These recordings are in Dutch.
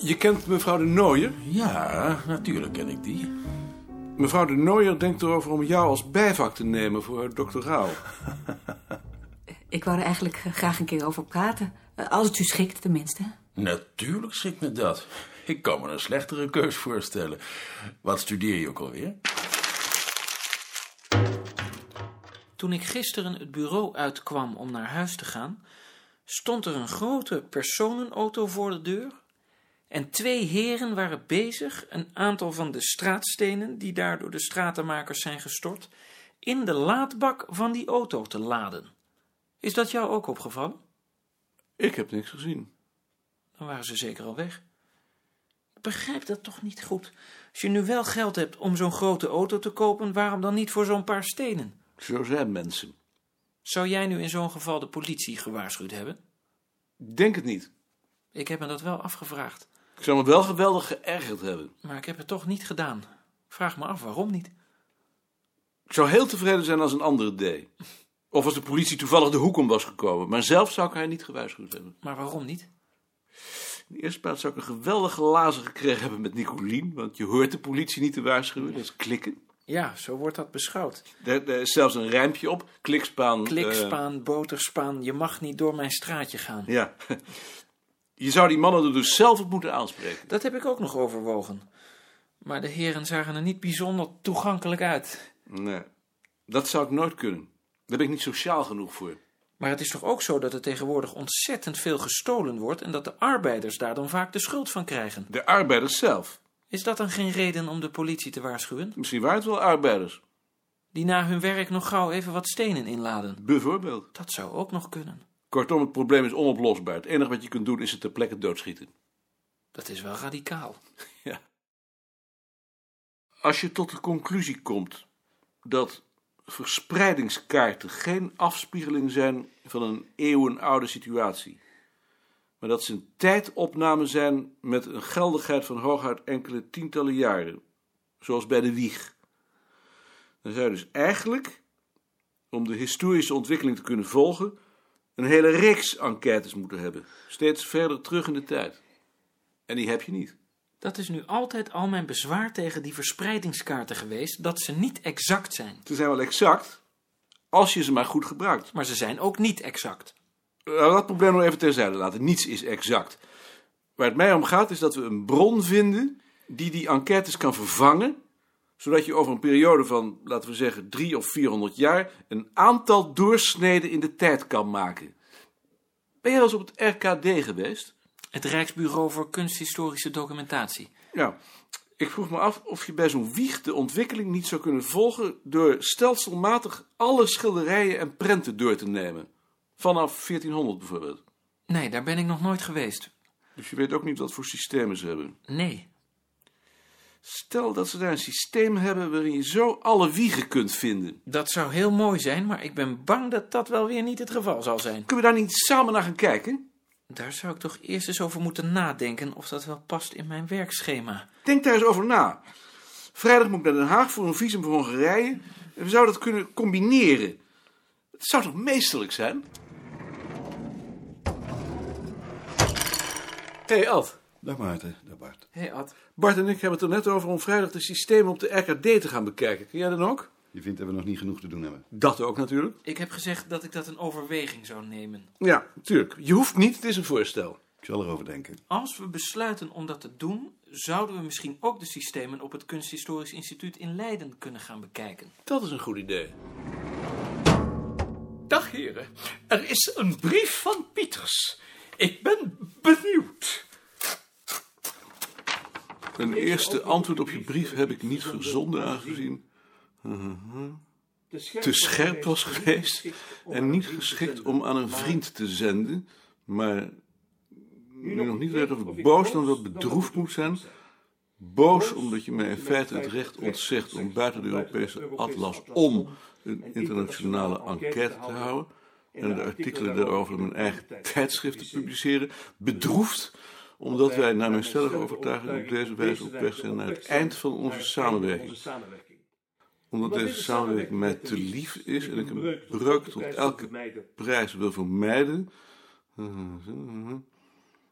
Je kent mevrouw de Nooier? Ja, natuurlijk ken ik die. Mevrouw de Nooier denkt erover om jou als bijvak te nemen voor haar doctoraal. Ik wou er eigenlijk graag een keer over praten. Eh, Als het u schikt, tenminste. Natuurlijk schikt me dat. Ik kan me een slechtere keus voorstellen. Wat studeer je ook alweer? Toen ik gisteren het bureau uitkwam om naar huis te gaan, stond er een grote personenauto voor de deur en twee heren waren bezig een aantal van de straatstenen, die daar door de stratenmakers zijn gestort, in de laadbak van die auto te laden. Is dat jou ook opgevallen? Ik heb niks gezien. Dan waren ze zeker al weg. Ik begrijp dat toch niet goed. Als je nu wel geld hebt om zo'n grote auto te kopen, waarom dan niet voor zo'n paar stenen? Zo zijn mensen. Zou jij nu in zo'n geval de politie gewaarschuwd hebben? Denk het niet. Ik heb me dat wel afgevraagd, Ik zou me wel geweldig geërgerd hebben. maar ik heb het toch niet gedaan. Vraag me af waarom niet. Ik zou heel tevreden zijn als een andere deed. Of als de politie toevallig de hoek om was gekomen. Maar zelf zou ik haar niet gewaarschuwd hebben. Maar waarom niet? In de eerste plaats zou ik een geweldige lazer gekregen hebben met Nicolien. Want je hoort de politie niet te waarschuwen. Dat is klikken. Ja, zo wordt dat beschouwd. Er, er is zelfs een rijmpje op. Klikspaan. eh, Klikspaan, boterspaan, je mag niet door mijn straatje gaan. ja. Je zou die mannen er dus zelf op moeten aanspreken. Dat heb ik ook nog overwogen. Maar de heren zagen er niet bijzonder toegankelijk uit. Nee, dat zou ik nooit kunnen. Daar ben ik niet sociaal genoeg voor. Maar het is toch ook zo dat er tegenwoordig ontzettend veel gestolen wordt en dat de arbeiders daar dan vaak de schuld van krijgen. De arbeiders zelf. Is dat dan geen reden om de politie te waarschuwen? Misschien waren het wel arbeiders. Die na hun werk nog gauw even wat stenen inladen. Bijvoorbeeld. Dat zou ook nog kunnen. Kortom, het probleem is onoplosbaar. Het enige wat je kunt doen is het ter plekke doodschieten. Dat is wel radicaal. Als je tot de conclusie komt dat verspreidingskaarten geen afspiegeling zijn van een eeuwenoude situatie, maar dat ze een tijdopname zijn met een geldigheid van hooguit enkele tientallen jaren, zoals bij de wieg, dan zou je dus eigenlijk, om de historische ontwikkeling te kunnen volgen, een hele reeks enquêtes moeten hebben, steeds verder terug in de tijd. En die heb je niet. Dat is nu altijd al mijn bezwaar tegen die verspreidingskaarten geweest, dat ze niet exact zijn. Ze zijn wel exact, als je ze maar goed gebruikt. Maar ze zijn ook niet exact. Dat probleem nog even terzijde laten. Niets is exact. Waar het mij om gaat is dat we een bron vinden die die enquêtes kan vervangen, zodat je over een periode van, laten we zeggen, drie of vierhonderd jaar een aantal doorsneden in de tijd kan maken. Ben jij wel eens op het RKD geweest? Het Rijksbureau voor Kunsthistorische Documentatie. Ja. Ik vroeg me af of je bij zo'n wieg de ontwikkeling niet zou kunnen volgen door stelselmatig alle schilderijen en prenten door te nemen. Vanaf 1400 bijvoorbeeld. Nee, daar ben ik nog nooit geweest. Dus je weet ook niet wat voor systemen ze hebben. Nee. Stel dat ze daar een systeem hebben waarin je zo alle wiegen kunt vinden. Dat zou heel mooi zijn, maar ik ben bang dat dat wel weer niet het geval zal zijn. Kunnen we daar niet samen naar gaan kijken? Daar zou ik toch eerst eens over moeten nadenken of dat wel past in mijn werkschema. Denk daar eens over na. Vrijdag moet ik naar Den Haag voor een visum voor Hongarije. En we zouden dat kunnen combineren. Het zou toch meesterlijk zijn? Hé, hey Ad. Dag Maarten, dag Bart. Hé hey Ad, Bart en ik hebben het er net over om vrijdag de systemen op de RKD te gaan bekijken. Kun jij dan ook? Je vindt dat we nog niet genoeg te doen hebben. Dat ook natuurlijk. ik heb gezegd dat ik dat een overweging zou nemen. Ja, natuurlijk. Je hoeft niet, het is een voorstel. Ik zal erover denken. Als we besluiten om dat te doen, zouden we misschien ook de systemen op het Kunsthistorisch Instituut in Leiden kunnen gaan bekijken. Dat is een goed idee. Dag heren, er is een brief van Pieters. Ik ben benieuwd. Een eerste antwoord op je brief heb ik niet verzonden, aangezien te scherp was geweest. en niet geschikt om aan een vriend te zenden, maar nu nog niet weet of ik boos dan wel bedroefd moet zijn. Boos omdat je mij in feite het recht ontzegt om buiten de Europese atlas om een internationale enquête te houden en de artikelen daarover in mijn eigen tijdschrift te publiceren. Bedroefd omdat wij naar mijn stellige overtuiging op deze wijze op weg zijn naar het eind van onze samenwerking. omdat deze samenwerking mij te lief is en ik een breuk tot elke prijs wil vermijden,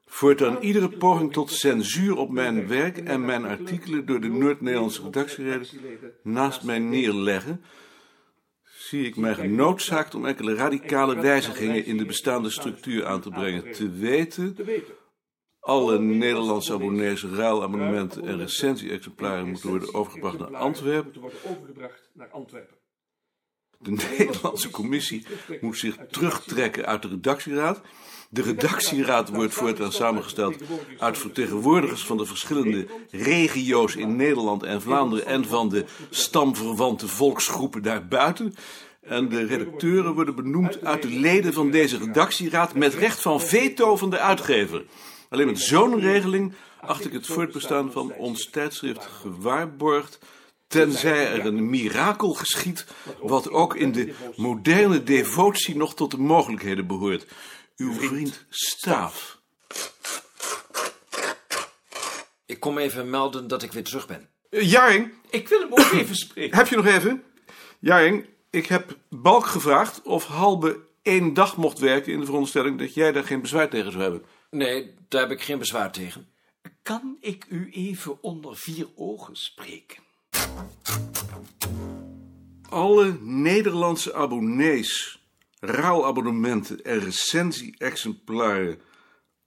Voortaan iedere poging tot censuur op mijn werk en mijn artikelen door de Noord-Nederlandse redactieleden naast mij neerleggen, zie ik mij genoodzaakt om enkele radicale wijzigingen in de bestaande structuur aan te brengen. Te weten, alle Nederlandse abonnees, ruilabonnementen en recensie-exemplaren moeten worden overgebracht naar Antwerpen. De Nederlandse commissie moet zich terugtrekken uit de redactieraad. De redactieraad wordt voortaan samengesteld uit vertegenwoordigers van de verschillende regio's in Nederland en Vlaanderen en van de stamverwante volksgroepen daarbuiten. En de redacteuren worden benoemd uit de leden van deze redactieraad met recht van veto van de uitgever. Alleen met zo'n regeling acht ik het voortbestaan van ons tijdschrift gewaarborgd, tenzij er een mirakel geschiet, wat ook in de moderne devotie nog tot de mogelijkheden behoort. Uw vriend Staaf. Ik kom even melden dat ik weer terug ben. Uh, Jaring, Ik wil hem ook even spreken. heb je nog even? Jaring, ik heb Balk gevraagd of Halbe één dag mocht werken in de veronderstelling dat jij daar geen bezwaar tegen zou hebben. Nee, daar heb ik geen bezwaar tegen. Kan ik u even onder vier ogen spreken? Alle Nederlandse abonnees, ruilabonnementen en recensie-exemplaren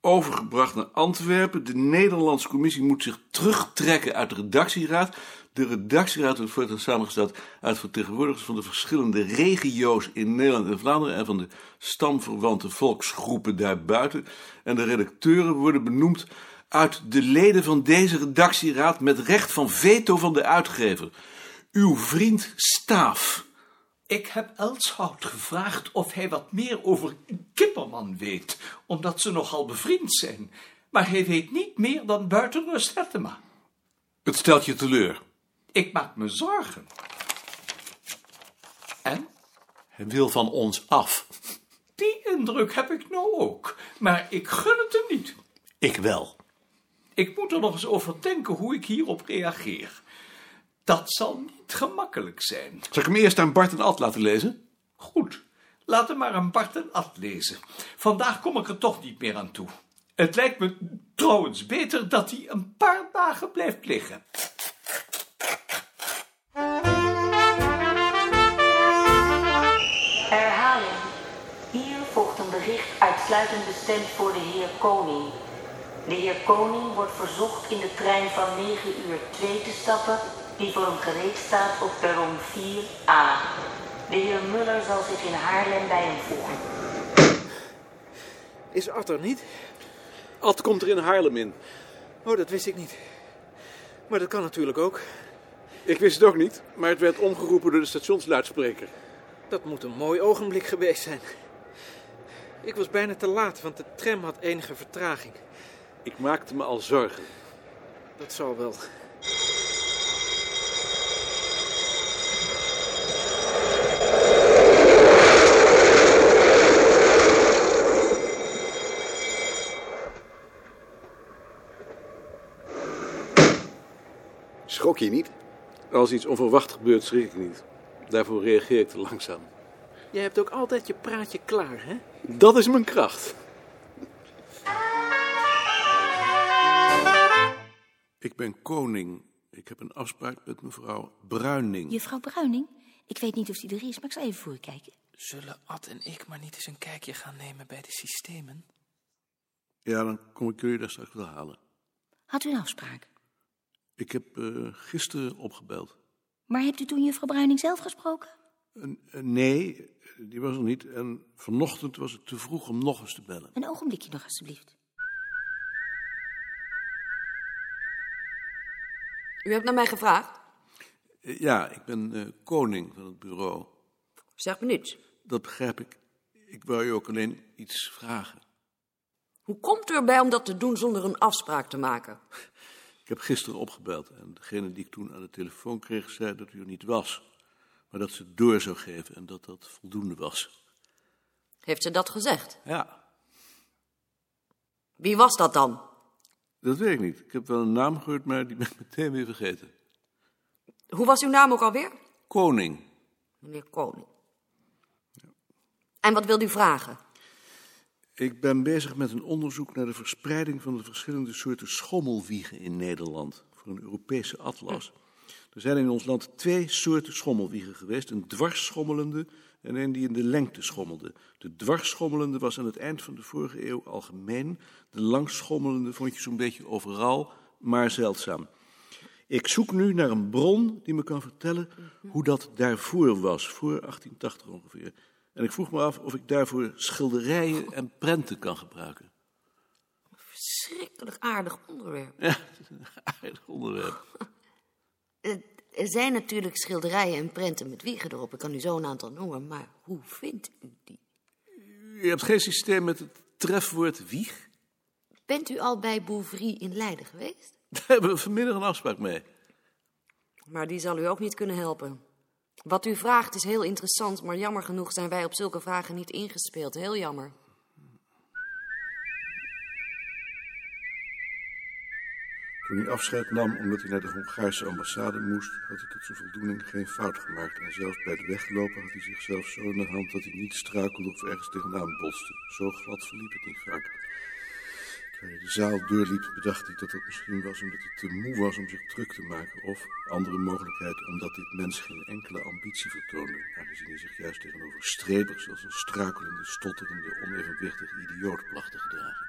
overgebracht naar Antwerpen. De Nederlandse commissie moet zich terugtrekken uit de redactieraad. De redactieraad wordt voortaan samengesteld uit vertegenwoordigers van de verschillende regio's in Nederland en Vlaanderen en van de stamverwante volksgroepen daarbuiten. En de redacteuren worden benoemd uit de leden van deze redactieraad met recht van veto van de uitgever. Uw vriend Staaf. Ik heb Elshout gevraagd of hij wat meer over Kipperman weet, omdat ze nogal bevriend zijn. Maar hij weet niet meer dan Buitenrust Hettema. Het stelt je teleur. Ik maak me zorgen. En? Hij wil van ons af. Die indruk heb ik nou ook. Maar ik gun het hem niet. Ik wel. Ik moet er nog eens over denken hoe ik hierop reageer. Dat zal niet gemakkelijk zijn. Zal ik hem eerst aan Bart en Ad laten lezen? Goed, laat hem maar aan Bart en Ad lezen. Vandaag kom ik er toch niet meer aan toe. Het lijkt me trouwens beter dat hij een paar dagen blijft liggen. Herhaling. Hier volgt een bericht uitsluitend bestemd voor de heer Koning. De heer Koning wordt verzocht in de trein van 9 uur 2 te stappen, die voor hem gereed staat op perron 4a. De heer Muller zal zich in Haarlem bij hem voegen. Is Ad er niet? Ad komt er in Haarlem in. Oh, dat wist ik niet. Maar dat kan natuurlijk ook. Ik wist het ook niet, maar het werd omgeroepen door de stationsluidspreker. Dat moet een mooi ogenblik geweest zijn. Ik was bijna te laat, want de tram had enige vertraging. Ik maakte me al zorgen. Dat zal wel. Niet? Als iets onverwacht gebeurt, schrik ik niet. Daarvoor reageer ik te langzaam. Jij hebt ook altijd je praatje klaar, hè? Dat is mijn kracht. Ik ben koning. Ik heb een afspraak met mevrouw Bruining. Juffrouw Bruining? Ik weet niet of die er is, maar ik zal even voor u kijken. Zullen Ad en ik maar niet eens een kijkje gaan nemen bij de systemen? Ja, dan kom ik jullie daar straks wel halen. Had u een afspraak? Ik heb eh, gisteren opgebeld. Maar hebt u toen juffrouw Bruining zelf gesproken? Nee, die was er niet. En vanochtend was het te vroeg om nog eens te bellen. Een ogenblikje nog, alstublieft. U hebt naar mij gevraagd? Eh, Ja, ik ben eh, koning van het bureau. Zeg me niets. Dat begrijp ik. Ik wou je ook alleen iets vragen. Hoe komt u erbij om dat te doen zonder een afspraak te maken? Ik heb gisteren opgebeld en degene die ik toen aan de telefoon kreeg zei dat u er niet was. Maar dat ze het door zou geven en dat dat voldoende was. Heeft ze dat gezegd? Ja, Wie was dat dan? dat weet ik niet. Ik heb wel een naam gehoord, maar die ben ik meteen weer vergeten. Hoe was uw naam ook alweer? Koning. Meneer Koning. En wat wilt u vragen? Ik ben bezig met een onderzoek naar de verspreiding van de verschillende soorten schommelwiegen in Nederland voor een Europese atlas. Er zijn in ons land twee soorten schommelwiegen geweest: een dwarsschommelende en een die in de lengte schommelde. De dwarsschommelende was aan het eind van de vorige eeuw algemeen. De langschommelende vond je zo'n beetje overal, maar zeldzaam. Ik zoek nu naar een bron die me kan vertellen hoe dat daarvoor was, voor 1880 ongeveer. En ik vroeg me af of ik daarvoor schilderijen en prenten kan gebruiken. Verschrikkelijk aardig onderwerp. Ja, aardig onderwerp. Er er zijn natuurlijk schilderijen en prenten met wiegen erop. Ik kan u zo een aantal noemen, maar hoe vindt u die? U hebt geen systeem met het trefwoord wieg? Bent u al bij Bouvry in Leiden geweest? Daar hebben we vanmiddag een afspraak mee. Maar die zal u ook niet kunnen helpen. Wat u vraagt is heel interessant, maar jammer genoeg zijn wij op zulke vragen niet ingespeeld. Heel jammer. Toen hij afscheid nam omdat hij naar de Hongaarse ambassade moest, had hij tot zijn voldoening geen fout gemaakt. En zelfs bij het weglopen had hij zichzelf zo in de hand dat hij niet struikelde of ergens tegenaan botste. Zo glad verliep het niet vaak. Terwijl hij de zaal doorliep, bedacht hij dat dat misschien was omdat hij te moe was om zich druk te maken. Of, andere mogelijkheid, omdat dit mens geen enkele ambitie vertoonde. Aangezien hij zich juist tegenover strebers als een struikelende, stotterende, onevenwichtige idioot placht te gedragen.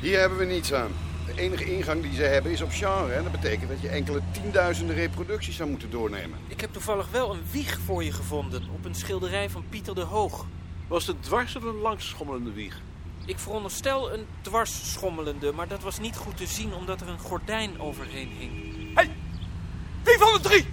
Hier hebben we niets aan. De enige ingang die ze hebben is op genre. En dat betekent dat je enkele tienduizenden reproducties zou moeten doornemen. Ik heb toevallig wel een wieg voor je gevonden op een schilderij van Pieter de Hoog. Was het dwars of een langsschommelende wieg? Ik veronderstel een dwarsschommelende, maar dat was niet goed te zien omdat er een gordijn overheen hing. Wie van de drie?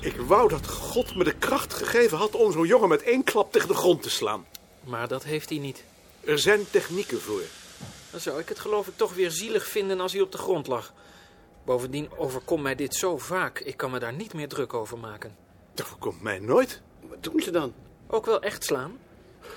Ik wou dat God me de kracht gegeven had om zo'n jongen met één klap tegen de grond te slaan. Maar dat heeft hij niet. Er zijn technieken voor. Dan zou ik het geloof ik toch weer zielig vinden als hij op de grond lag. Bovendien overkomt mij dit zo vaak. Ik kan me daar niet meer druk over maken. Dat voorkomt mij nooit. Wat doen ze dan? Ook wel echt slaan.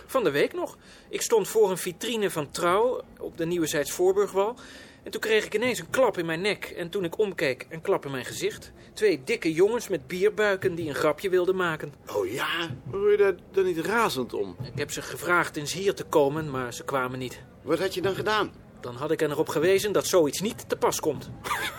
Van de week nog. Ik stond voor een vitrine van Trouw op de Nieuwezijds Voorburgwal. En toen kreeg ik ineens een klap in mijn nek. En toen ik omkeek, een klap in mijn gezicht. Twee dikke jongens met bierbuiken die een grapje wilden maken. Oh ja? Word je daar dan niet razend om? Ik heb ze gevraagd eens hier te komen, maar ze kwamen niet. Wat had je dan gedaan? Dan had ik er nog op gewezen dat zoiets niet te pas komt.